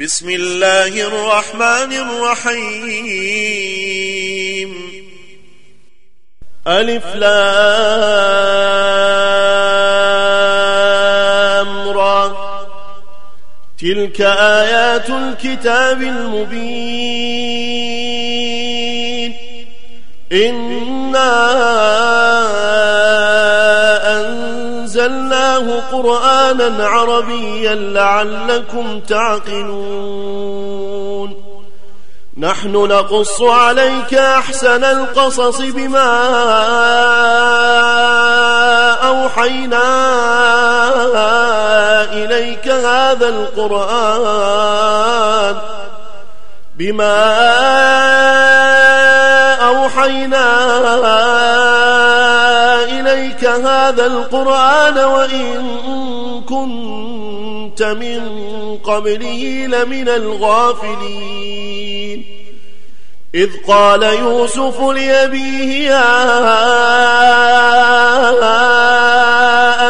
بسم الله الرحمن الرحيم. ألف لام را. تلك آيات الكتاب المبين. إنا أنزلناه قرآنا عربيا لعلكم تعقلون. نحن نقص عليك أحسن القصص بما أوحينا إليك هذا القرآن. بما أوحينا إليك هذا القرآن وإن كنت من قبله لمن الغافلين. إذ قال يوسف لأبيه يا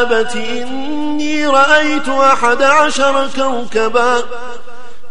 أبت إني رأيت أحد عشر كوكبا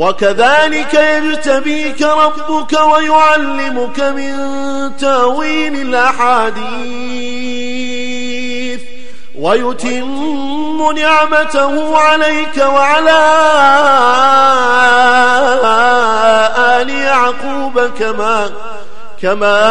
وكذلك يجتبيك ربك ويعلمك من تأويل الأحاديث ويتم نعمته عليك وعلى آل يعقوب كما كما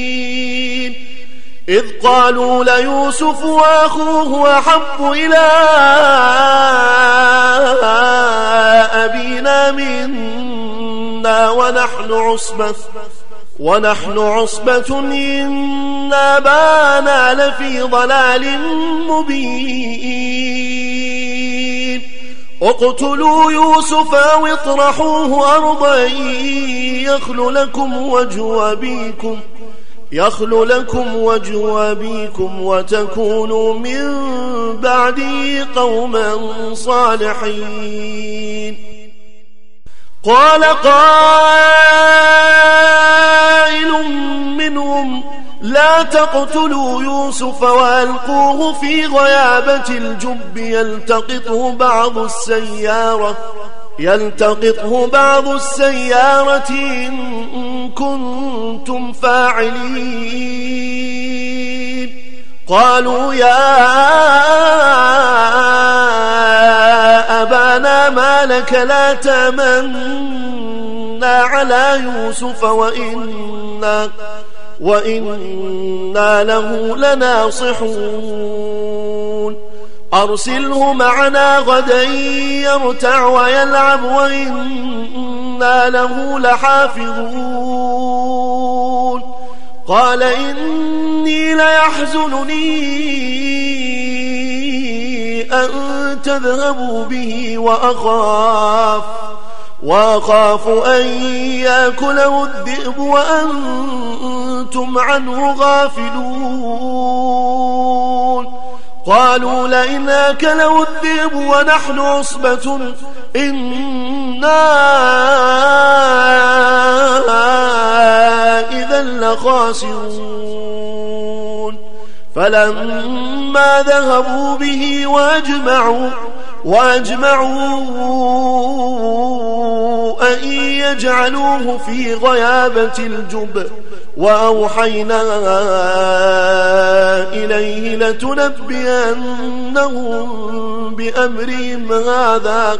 إذ قالوا ليوسف وأخوه أحب إلى أبينا منا ونحن عصبة ونحن عصبة إن أبانا لفي ضلال مبين. اقتلوا يوسف أو اطرحوه أرضا يخل لكم وجه أبيكم. يخل لكم وجه أبيكم وتكونوا من بعده قوما صالحين. قال قائل منهم لا تقتلوا يوسف وألقوه في غيابة الجب يلتقطه بعض السيارة يلتقطه بعض السيارة إن كنتم فاعلين قالوا يا أبانا ما لك لا تمنا على يوسف وإنا وإنا له لناصحون. أرسله معنا غدا يرتع ويلعب وإنا له لحافظون قال إني ليحزنني أن تذهبوا به وأخاف وأخاف أن يأكله الذئب وأنتم عنه غافلون قالوا لئن أكله الذئب ونحن عصبة إنا إذا لخاسرون فلما ذهبوا به واجمعوا واجمعوا أن يجعلوه في غيابة الجب وأوحينا إليه لتنبئنهم بأمرهم هذا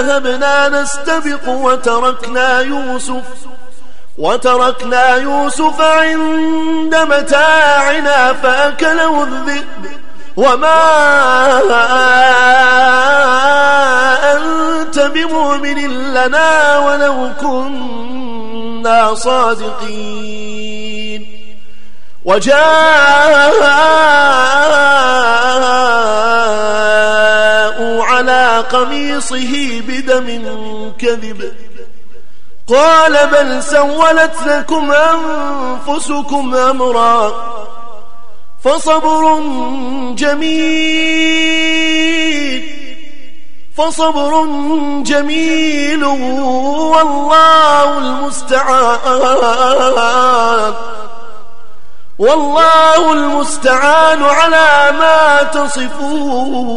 ذهبنا نستبق وتركنا يوسف وتركنا يوسف عند متاعنا فأكله الذئب وما أنت بمؤمن لنا ولو كنا صادقين. على قميصه بدم كذب. قال بل سولت لكم أنفسكم أمرا فصبر جميل. فصبر جميل والله المستعان. والله المستعان على ما تصفون.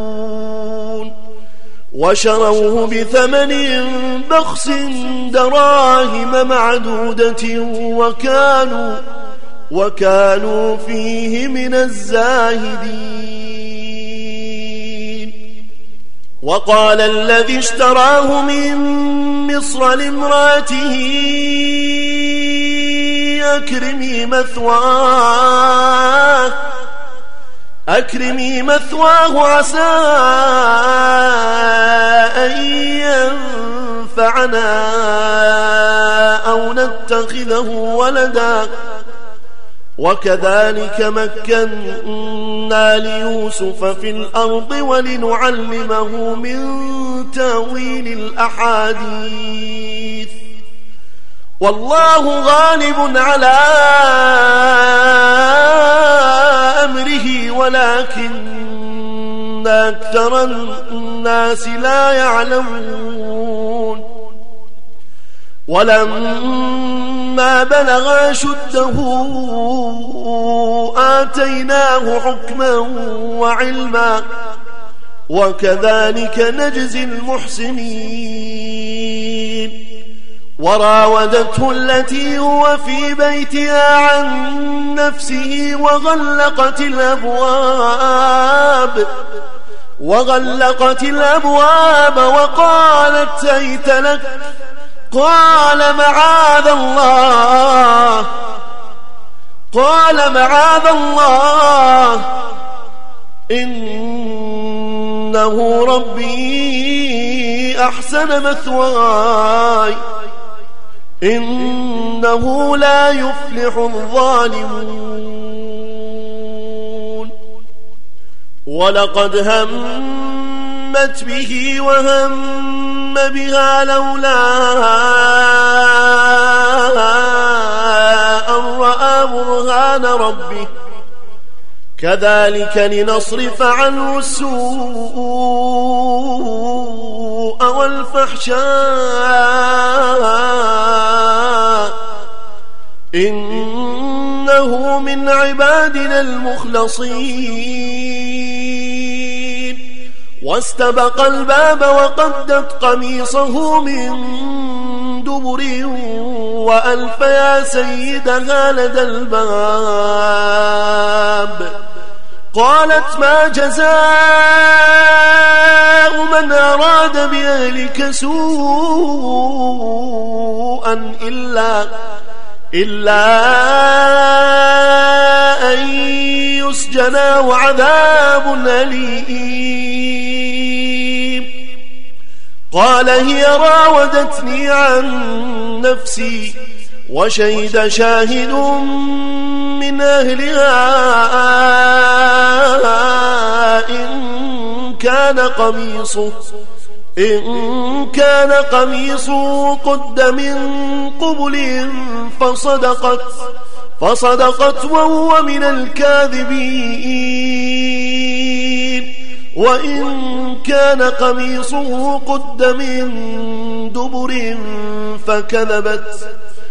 وشروه بثمن بخس دراهم معدودة وكانوا وكانوا فيه من الزاهدين. وقال الذي اشتراه من مصر لامرأته أكرمي مثواه. أكرمي مثواه عسى أن ينفعنا أو نتخذه ولدا. وكذلك مكنا ليوسف في الأرض ولنعلمه من تأويل الأحاديث. والله غالب على ولكن أكثر الناس لا يعلمون. ولما بلغ شده آتيناه حكما وعلما وكذلك نجزي المحسنين. وراودته التي هو في بيتها عن نفسه وغلقت الأبواب وغلقت الأبواب وقالت هيت لك؟ قال معاذ الله. قال معاذ الله. إنه ربي أحسن مثواي. إنه لا يفلح الظالمون. ولقد همت به وهم بها لولا أن رأى برهان ربه. كذلك لنصرف عنه السوء والفحشاء. إنه من عبادنا المخلصين. واستبق الباب وقدت قميصه من دبر وألف يا سيدها لدى الباب. قالت ما جزاء من أراد بأهلك سوءا إلا إلا أن يسجنا وعذاب أليم. قال هي راودتني عن نفسي وشهد شاهد من أهلها إن كان قميصه إن كان قميصه قد من قبل فصدقت فصدقت وهو من الكاذبين. وإن كان قميصه قد من دبر فكذبت.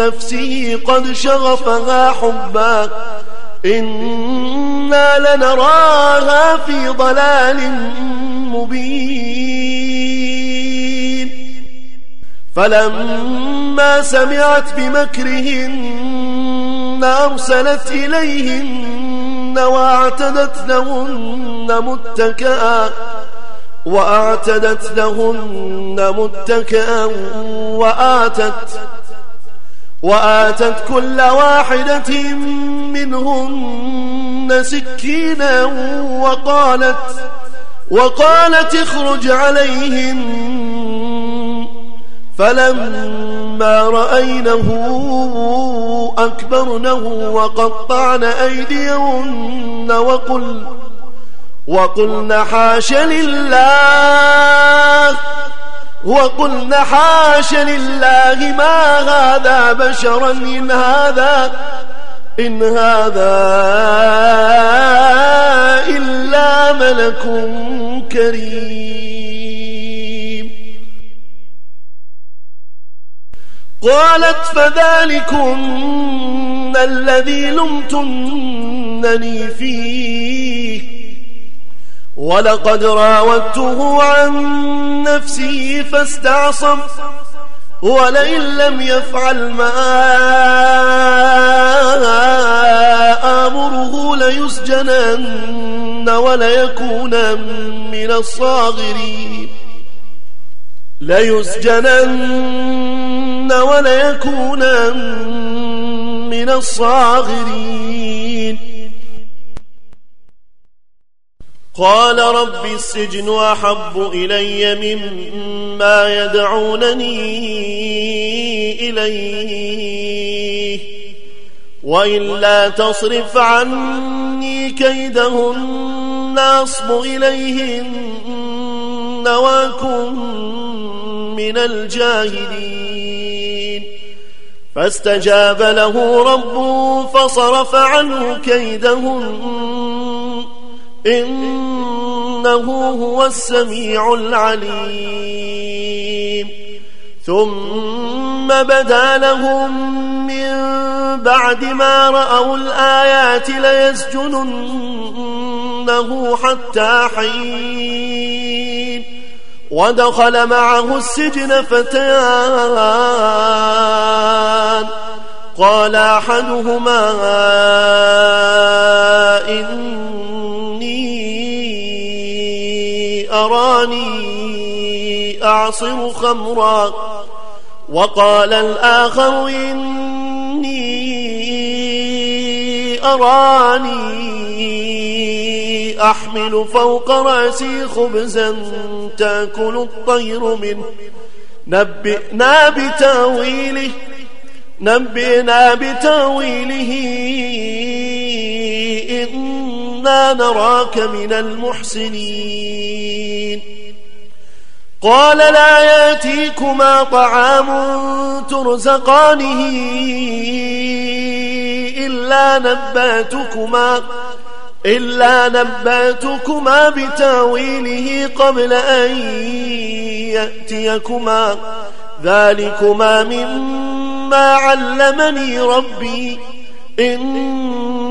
نفسه قد شغفها حبا. إنا لنراها في ضلال مبين. فلما سمعت بمكرهن أرسلت إليهن وأعتدت لهن متكئا. وأعتدت لهن متكئا وآتت وآتت كل واحدة منهن سكينا وقالت وقالت اخرج عليهم فلما رأينه أكبرنه وقطعن أيديهن وقل وقلن حاش لله وقلن حاش لله ما هذا بشرا إن هذا إن هذا إلا ملك كريم. قالت فذلكن الذي لمتنني فيه. ولقد راودته عن نفسه فاستعصم ولئن لم يفعل ما آمره ليسجنن وليكون من الصاغرين. ليسجنن وليكون من الصاغرين. قال رب السجن أحب إلي مما يدعونني إليه وإلا تصرف عني كيدهن أصب إليهن وأكن من الجاهلين. فاستجاب له ربه فصرف عنه كيدهن. إنه هو السميع العليم. ثم بدا لهم من بعد ما رأوا الآيات ليسجننه حتى حين ودخل معه السجن فتيان قال أحدهما إني أراني أعصر خمرا وقال الآخر إني أراني أحمل فوق رأسي خبزا تأكل الطير منه. نبئنا بتأويله نبئنا بتأويله. إنا نراك من المحسنين. قال لا يأتيكما طعام ترزقانه إلا نباتكما إلا نباتكما بتأويله قبل أن يأتيكما. ذلكما مما علمني ربي.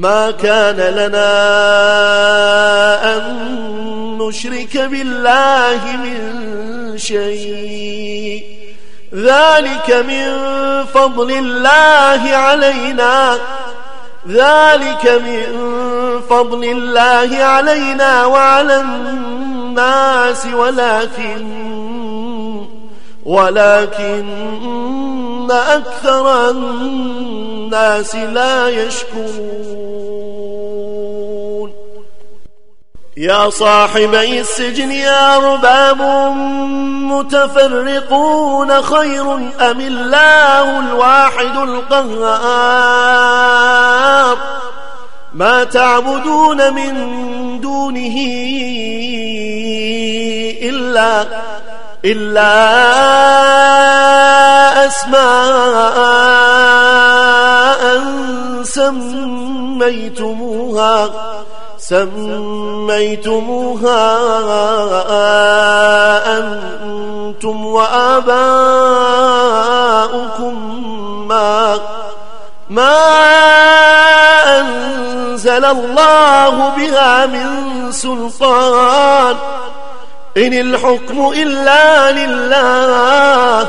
ما كان لنا أن نشرك بالله من شيء. ذلك من فضل الله علينا. ذلك من فضل الله علينا وعلى الناس. ولكن ولكن أكثر الناس لا يشكرون. يا صاحبي السجن يا أرباب متفرقون خير أم الله الواحد القهار؟ ما تعبدون من دونه إلا إلا أسماء سميتموها. سميتموها أنتم وآباؤكم ما ما أنزل الله بها من سلطان إن الحكم إلا لله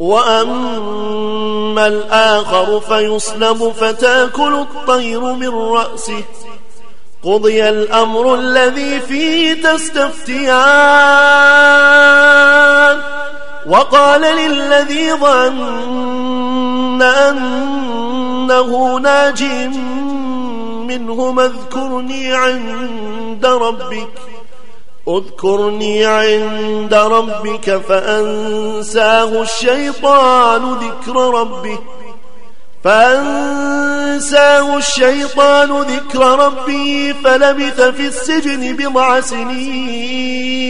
وأما الآخر فيصلب فتأكل الطير من رأسه. قضي الأمر الذي فيه تستفتيان. وقال للذي ظن أنه ناج منهما اذكرني عند ربك. اذكرني عند ربك فأنساه الشيطان ذكر ربه. فأنساه الشيطان ذكر ربه فلبث في السجن بضع سنين.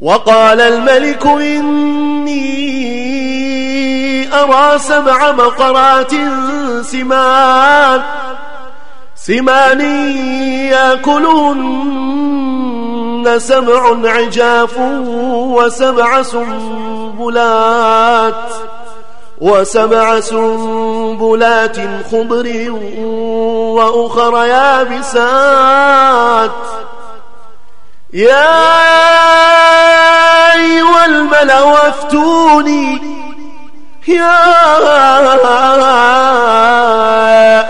وقال الملك إني أرى سبع بقرات سمان. سمان ياكلون سبع عجاف وسبع سنبلات وسبع سنبلات خضر وأخر يابسات. يا أيها الملأ افتوني. يا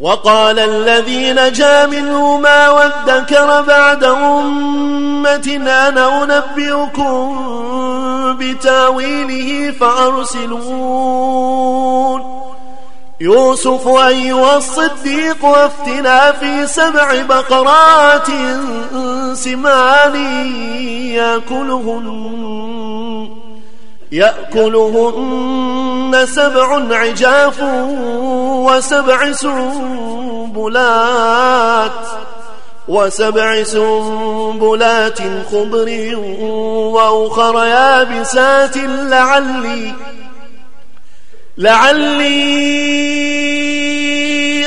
وقال الذي نجا منهما وادكر بعد أمة أنا أنبئكم بتاويله فأرسلون. يوسف أيها الصديق وافتنا في سبع بقرات سمان يأكلهن. يأكلهن سبع عجاف وسبع سنبلات وسبع سنبلات خضر وأخر يابسات لعلي لعلي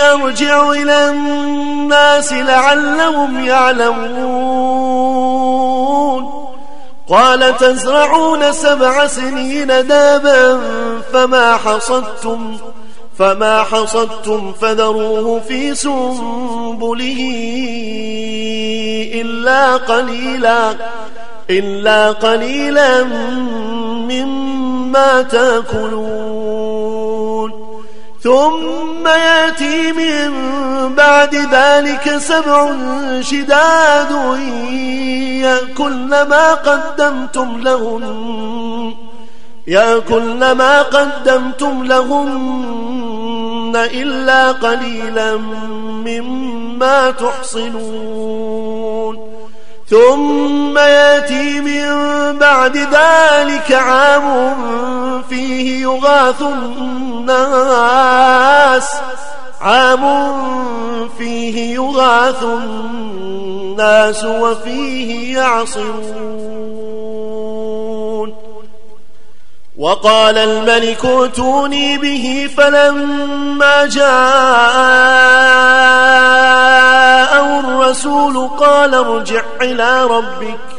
أرجع إلى الناس لعلهم يعلمون. قال تزرعون سبع سنين دابا فما حصدتم فما حصدتم فذروه في سنبله إلا قليلا إلا قليلا مما تأكلون. ثم يأتي من بعد ذلك سبع شداد يأكلن ما قدمتم لهن يأكلن ما قدمتم لهن إلا قليلا مما تحصنون. ثم يأتي من بعد ذلك عام فيه يغاث الناس. عام فيه يغاث الناس وفيه يعصرون. وقال الملك اتوني به فلما جاءه الرسول قال ارجع إلى ربك.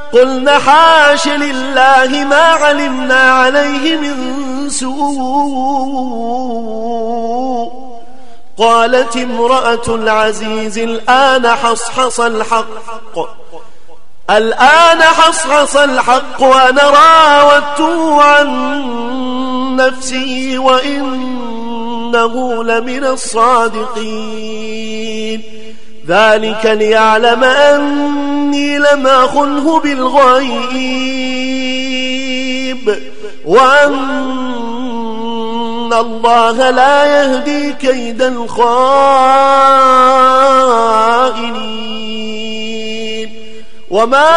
قلنا حاش لله ما علمنا عليه من سوء. قالت امرأة العزيز الآن حصحص الحق. الآن حصحص الحق وأنا راودته عن نفسه وإنه لمن الصادقين. ذلك ليعلم أني لم أخنه بالغيب وأن الله لا يهدي كيد الخائنين. وما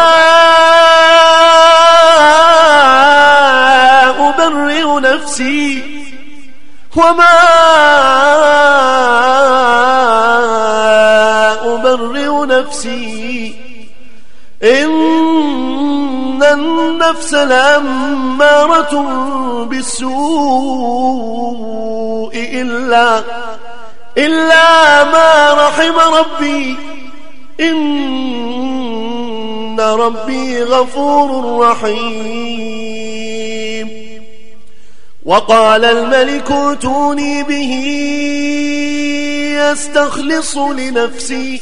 أبرئ نفسي وما أبرئ نفسي إن النفس لأمارة بالسوء إلا إلا ما رحم ربي. إن ربي غفور رحيم. وقال الملك اتوني به يستخلص لنفسي.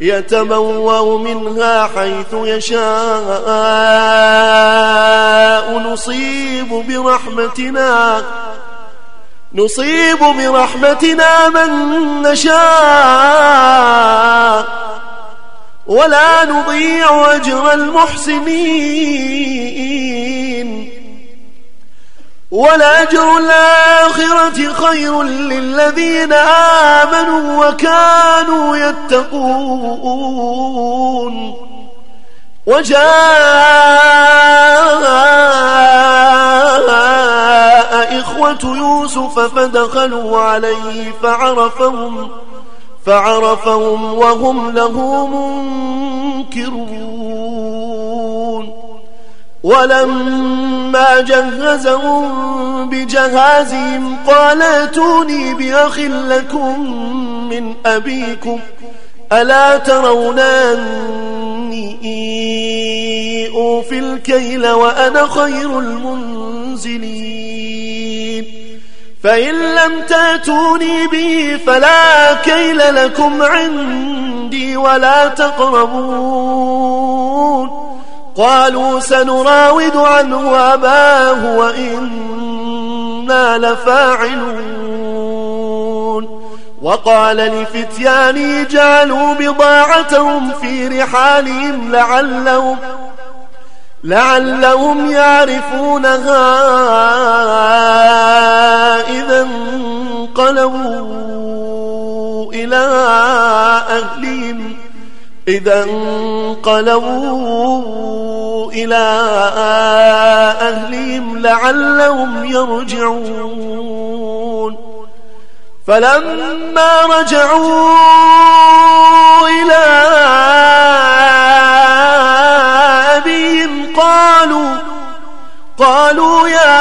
يتبوأ منها حيث يشاء. نصيب برحمتنا نصيب برحمتنا من نشاء. ولا نضيع أجر المحسنين. ولأجر الآخرة خير للذين آمنوا وكانوا يتقون. وجاء إخوة يوسف فدخلوا عليه فعرفهم فعرفهم وهم له منكرون. ولما جهزهم بجهازهم قال اتوني بأخ لكم من أبيكم ألا ترون أني أوفي الكيل وأنا خير المنزلين. فإن لم تأتوني به فلا كيل لكم عندي ولا تقربون. قالوا سنراود عنه أباه وإنا لفاعلون. وقال لفتياني جعلوا بضاعتهم في رحالهم لعلهم لعلهم يعرفونها إذا انقلبوا إلى أهلهم. إذا انقلبوا إلى أهلهم لعلهم يرجعون. فلما رجعوا إلى أبيهم قالوا قالوا يا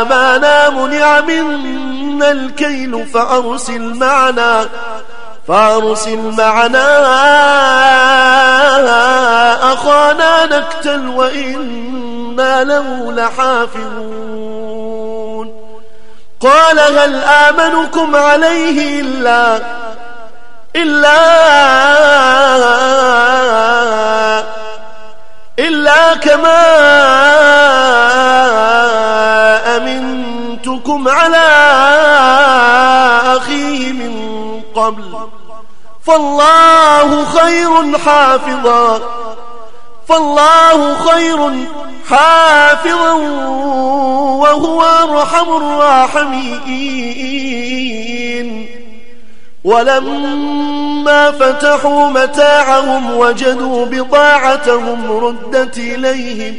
أبانا منع منا الكيل فأرسل معنا فأرسل معنا أخانا نكتل وإنا له لحافظون. قال هل آمنكم عليه إلا إلا إلا كما أمنتكم على أخيه من قبل. فالله خير حافظا. فالله خير حافظا وهو أرحم الراحمين. ولما فتحوا متاعهم وجدوا بضاعتهم ردت إليهم.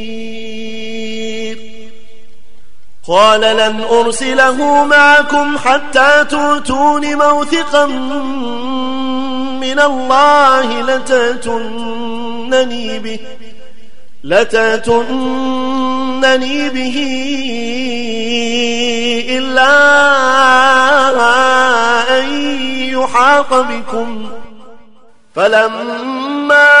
قال لن أرسله معكم حتى تؤتون موثقا من الله لتأتنني به لتأتنني به إلا أن يحاط بكم. فلما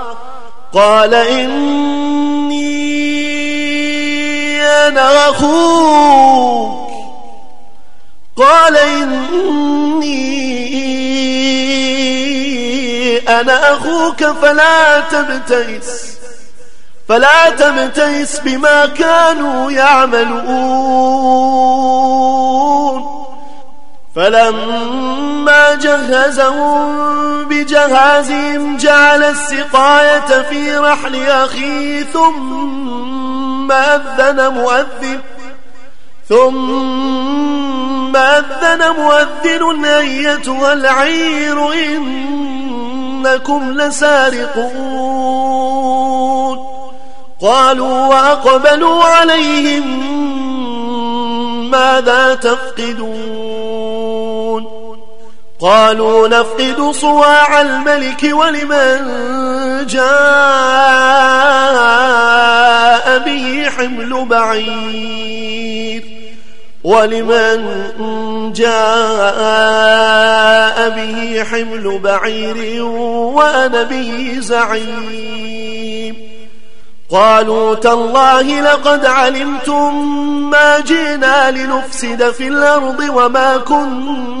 قال إني أنا أخوك. قال إني أنا أخوك فلا تبتئس فلا تبتئس بما كانوا يعملون. فلما جهزهم بجهازهم جعل السقاية في رحل أخيه ثم أذن مؤذن ثم أذن مؤذن أيتها العير إنكم لسارقون. قالوا وأقبلوا عليهم ماذا تفقدون؟ قالوا نفقد صواع الملك ولمن جاء به حمل بعير ولمن جاء به حمل بعير وأنا به زعيم قالوا تالله لقد علمتم ما جئنا لنفسد في الأرض وما كنا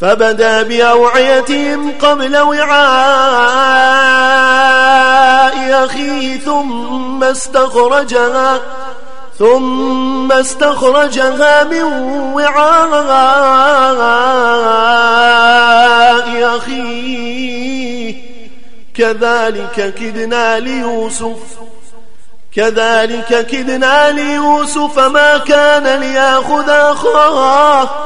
فبدا بأوعيتهم قبل وعاء أخيه ثم استخرجها ثم استخرجها من وعاء أخيه. كذلك كدنا ليوسف كذلك كدنا ليوسف ما كان ليأخذ أخاه.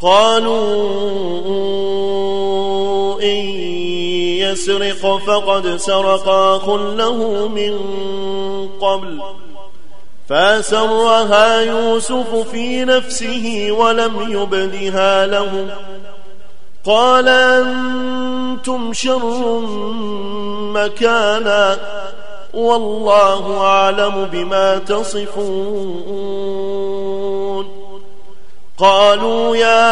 قالوا إن يسرق فقد سرق أخ له من قبل فأسرها يوسف في نفسه ولم يبدها لهم قال أنتم شر مكانا والله أعلم بما تصفون قالوا يا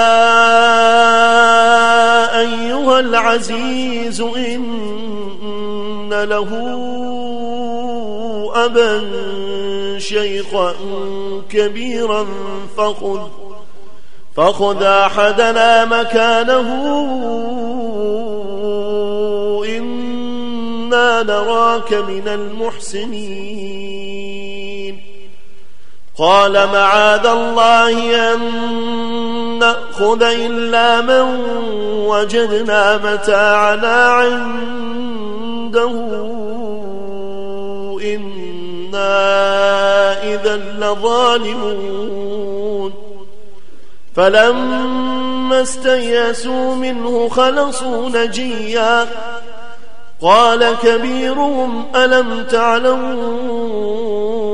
أيها العزيز إن له أبا شيخا كبيرا فخذ فخذ أحدنا مكانه إنا نراك من المحسنين قال معاذ الله أن نأخذ إلا من وجدنا متاعنا عنده. إنا إذا لظالمون. فلما استيأسوا منه خلصوا نجيا. قال كبيرهم ألم تعلموا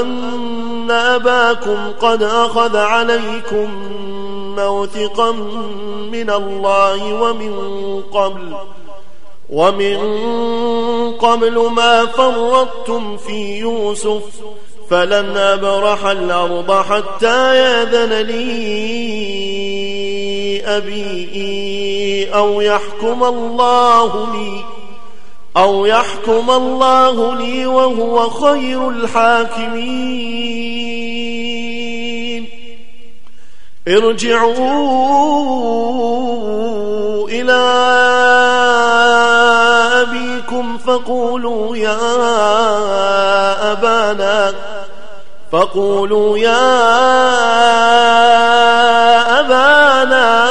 أن أباكم قد أخذ عليكم موثقا من الله ومن قبل ومن قبل ما فرطتم في يوسف فلن أبرح الأرض حتى ياذن لي أبي أو يحكم الله لي أو يحكم الله لي وهو خير الحاكمين. ارجعوا إلى أبيكم فقولوا يا أبانا فقولوا يا أبانا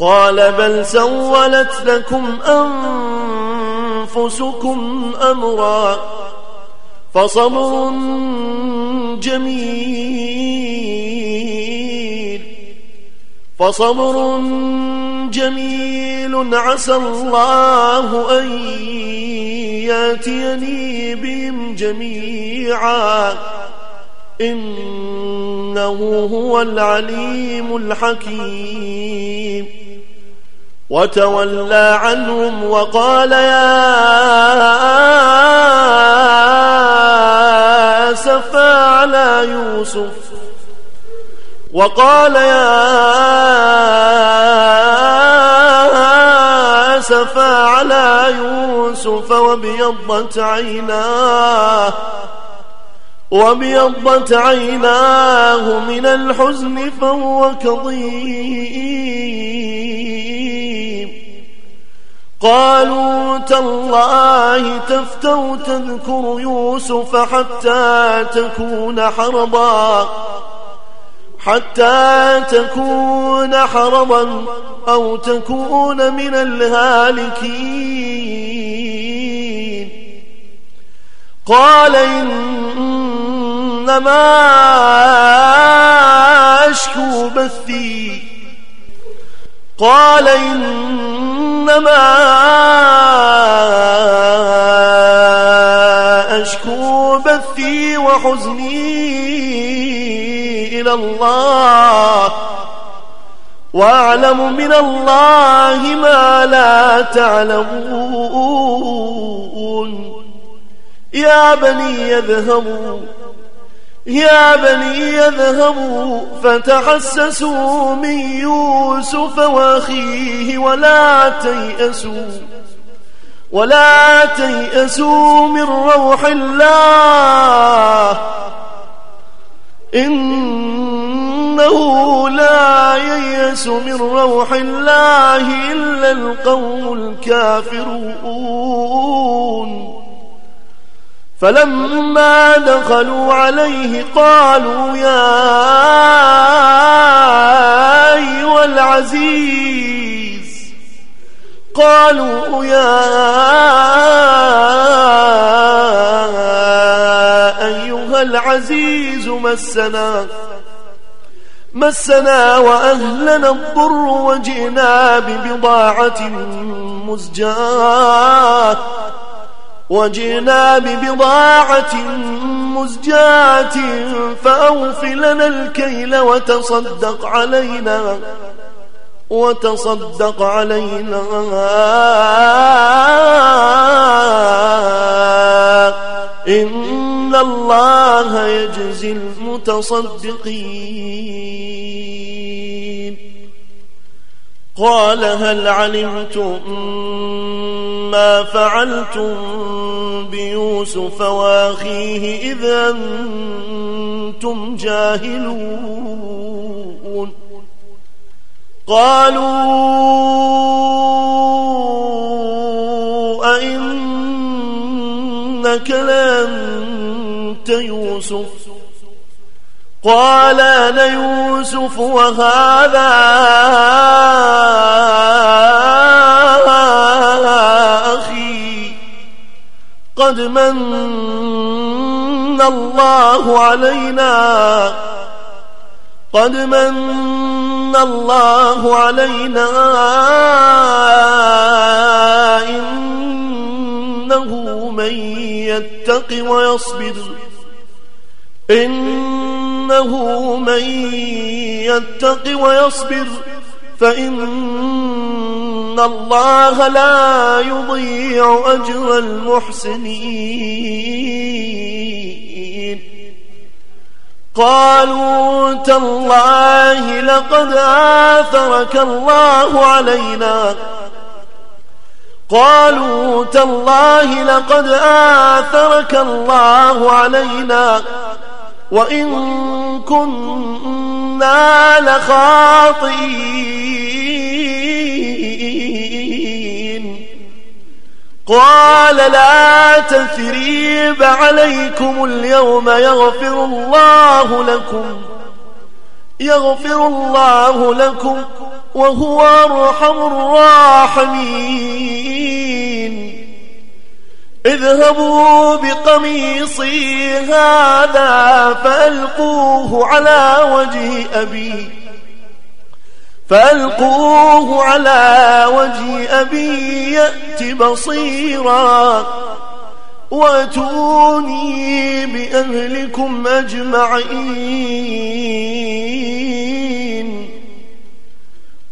قال بل سولت لكم أنفسكم أمرا فصبر جميل فصبر جميل عسى الله أن ياتيني بهم جميعا إنه هو العليم الحكيم وتولى عنهم وقال يا أسفى على يوسف وقال يا أسفى على يوسف وابيضت عيناه وابيضت عيناه من الحزن فهو كظيم. قالوا تالله تفتو تذكر يوسف حتى تكون حرضا حتى تكون حرضا أو تكون من الهالكين. قال إنما أشكو بثي. قال إنما أشكو بثي وحزني إلى الله. وأعلم من الله ما لا تعلمون. يا بني يذهبوا يا بني يذهبوا فتحسسوا من يوسف وأخيه ولا تيأسوا ولا تيأسوا من روح الله إنه لا ييأس من روح الله إلا القوم الكافرون فلما دخلوا عليه قالوا يا أيها العزيز قالوا يا أيها العزيز مسنا مسنا وأهلنا الضر وجئنا ببضاعة مزجاة وجئنا ببضاعة مزجاة فأوف لنا الكيل وتصدق علينا وتصدق علينا. إن الله يجزي المتصدقين. قال هل علمتم ما فعلتم بيوسف وأخيه إذا أنتم جاهلون. قالوا أئنك لأنت يوسف؟ قال أنا يوسف وهذا أخي قد من الله علينا قد من الله علينا إنه من يتق ويصبر إنه من يتق ويصبر فإن الله لا يضيع أجر المحسنين. قالوا تالله لقد آثرك الله علينا. قالوا تالله لقد آثرك الله علينا. وإن كنا لخاطئين. قال لا تثريب عليكم اليوم يغفر الله لكم. يغفر الله لكم وهو أرحم الراحمين. اذهبوا بقميصي هذا فألقوه على وجه أبي فألقوه على وجه أبي يأت بصيرا وأتوني بأهلكم أجمعين.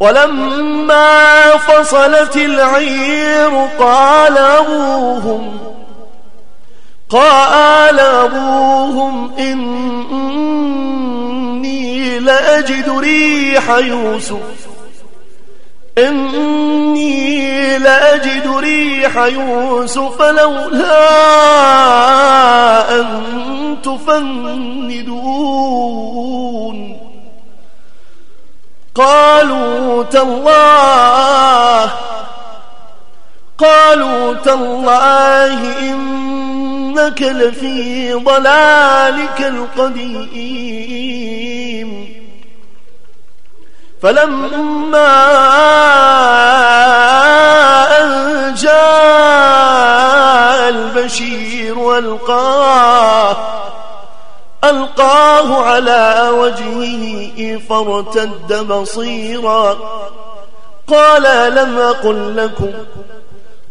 ولما فصلت العير قال أبوهم قال أبوهم إني لأجد ريح يوسف إني لأجد ريح يوسف لولا أن تفندون قالوا تالله قالوا تالله إنك لفي ضلالك القديم. فلما أن جاء البشير وألقاه ألقاه على وجهه فارتد بصيرا قال لم أقل لكم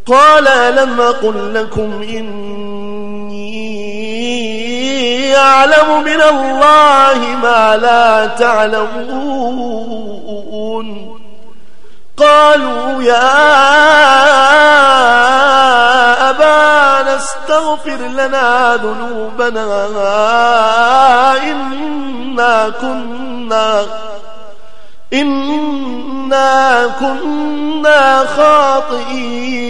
قال لم أقل لكم إني أعلم من الله ما لا تعلمون. قالوا يا أبانا استغفر لنا ذنوبنا إنا كنا إنا كنا خاطئين.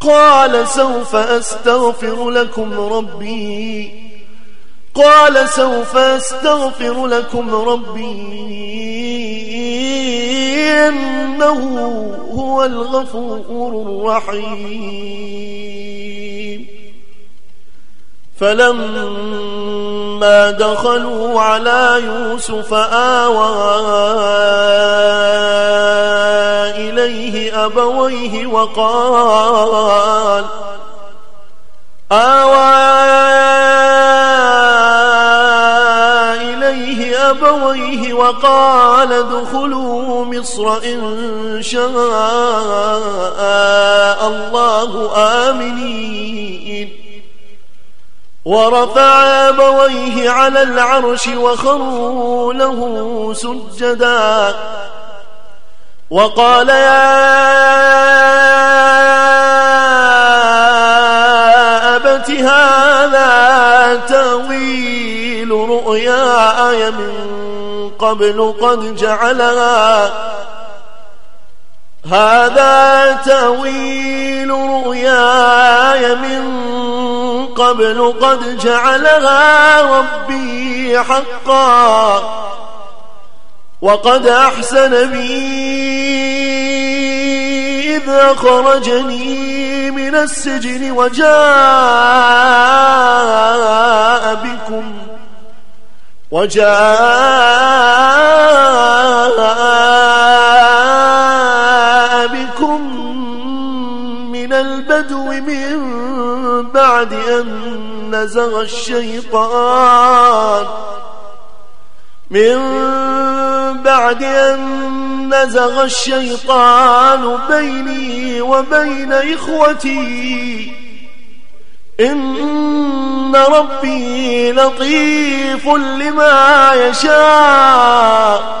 قال سوف أستغفر لكم ربي. قال سوف أستغفر لكم ربي. إنه هو الغفور الرحيم. فلما دخلوا على يوسف آوى إليه أبويه وقال آوى أبويه وقال ادخلوا مصر إن شاء الله آمنين. ورفع أبويه على العرش وخروا له سجدا. وقال يا أبت هذا تأويل رؤياي من قبل قد جعلها. هذا تأويل رؤياي من قبل قد جعلها ربي حقا. وقد أحسن بي إذ أخرجني من السجن وجاء بكم وجاء بكم من البدو من بعد أن نزغ الشيطان من بعد أن نزغ الشيطان بيني وبين إخوتي. إن ربي لطيف لما يشاء.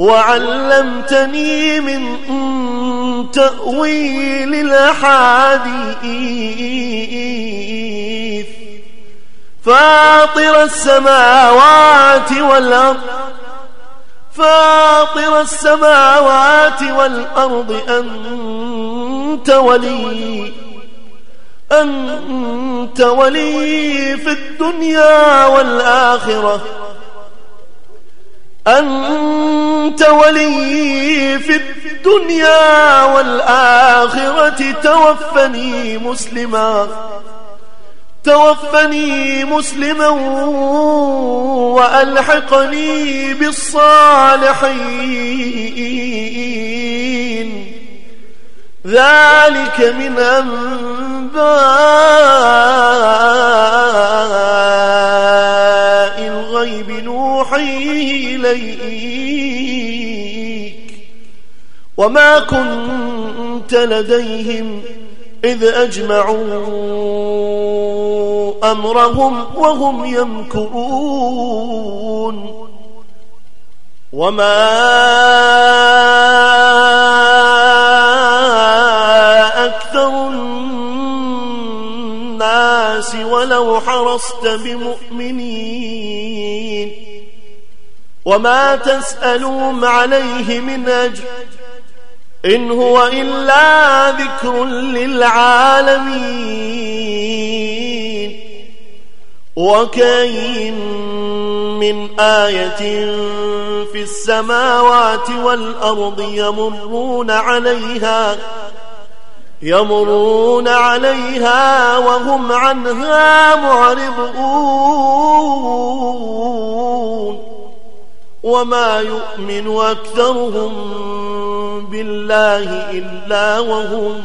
وعلمتني من تأويل الأحاديث فاطر السماوات والأرض فاطر السماوات والأرض أنت ولي أنت ولي في الدنيا والآخرة. أنت ولي في الدنيا والآخرة توفني مسلما توفني مسلما وألحقني بالصالحين. ذلك من أنباء وما كنت لديهم إذ أجمعوا أمرهم وهم يمكرون وما أكثر الناس ولو حرصت بمؤمنين وما تسألهم عليه من أجر إن هو إلا ذكر للعالمين. وكأين من آية في السماوات والأرض يمرون عليها يمرون عليها وهم عنها معرضون. وما يؤمن أكثرهم بالله إلا وهم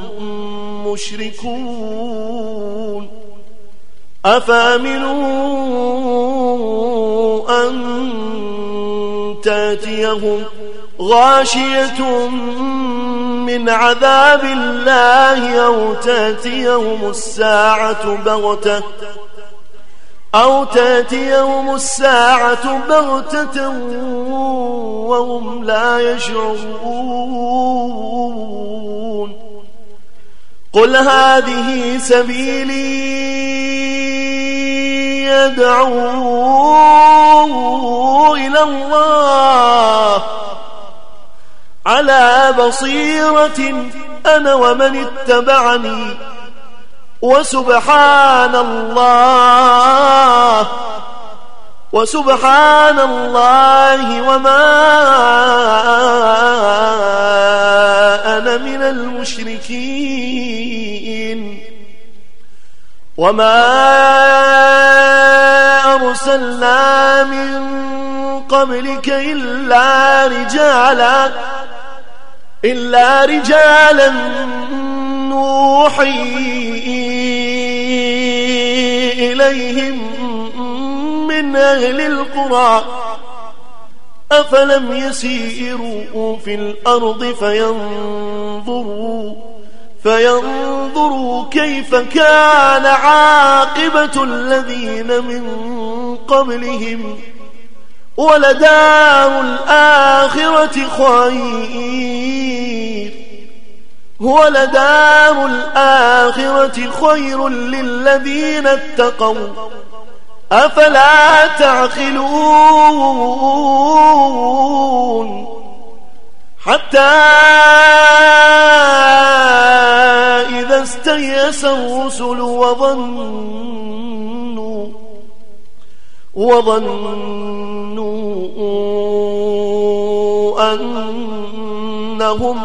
مشركون. أفأمنوا أن تأتيهم غاشية من عذاب الله أو تأتيهم الساعة بغتة أو تاتيهم الساعة بغتة وهم لا يشعرون. قل هذه سبيلي يدعو إلى الله. على بصيرة أنا ومن اتبعني وسبحان الله. وسبحان الله وما أنا من المشركين. وما أرسلنا من قبلك إلا رجالا إلا رجالا نوحي إليهم من أهل القرى أفلم يسيروا في الأرض فينظروا فينظروا كيف كان عاقبة الذين من قبلهم ولدار الآخرة خير ولدار الآخرة خير للذين اتقوا. أفلا تعقلون؟ حتى إذا استيأس الرسل وظنوا وظنوا إنهم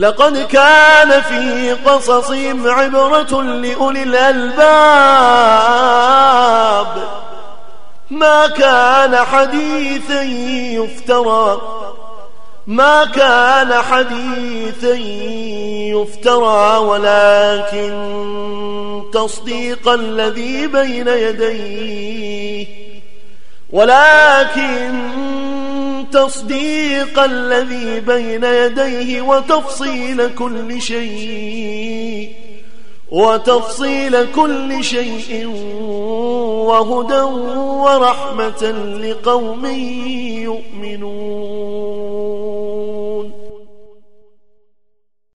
لقد كان في قصصهم عبرة لأولي الألباب. ما كان حديثا يفترى ما كان حديثا يفترى ولكن تصديق الذي بين يديه ولكن تصديق الذي بين يديه وتفصيل كل شيء وتفصيل كل شيء وهدى ورحمة لقوم يؤمنون.